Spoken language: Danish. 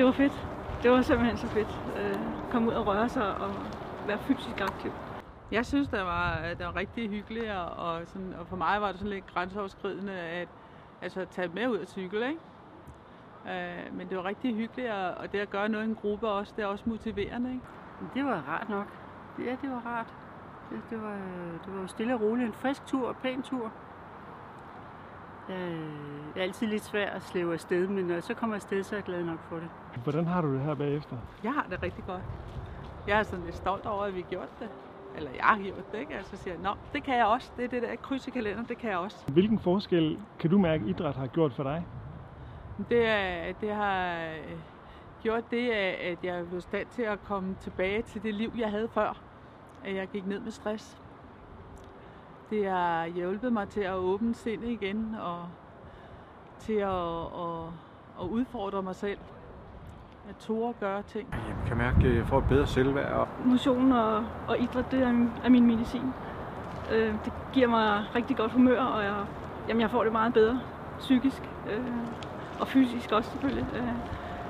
det var fedt. Det var simpelthen så fedt. Øh, komme ud og røre sig og være fysisk aktiv. Jeg synes, det var, det var rigtig hyggeligt, og, og, sådan, og for mig var det sådan lidt grænseoverskridende at altså, tage med ud at cykle. Ikke? Øh, men det var rigtig hyggeligt, og, og det at gøre noget i en gruppe også, det er også motiverende. Ikke? Det var rart nok. Ja, det var rart. Det, det, var, det var stille og roligt. En frisk tur, en pæn tur. Øh, er altid lidt svært at slæve afsted, men når jeg så kommer afsted, så er jeg glad nok for det. Hvordan har du det her bagefter? Jeg har det rigtig godt. Jeg er sådan lidt stolt over, at vi har gjort det. Eller jeg har gjort det, ikke? Altså siger, nå, det kan jeg også. Det er det der kryds i kalender, det kan jeg også. Hvilken forskel kan du mærke, idræt har gjort for dig? Det, er, det har øh, gjort det, at jeg er blevet stand til at komme tilbage til det liv, jeg havde før. At jeg gik ned med stress. Det har hjulpet mig til at åbne sindet igen og til at, at, at udfordre mig selv. At tåre gøre ting. Jeg kan mærke, at jeg får et bedre selvværd. Motion og, og idræt, det er, er min medicin. Øh, det giver mig rigtig godt humør, og jeg, jamen, jeg får det meget bedre psykisk øh, og fysisk også selvfølgelig. Øh,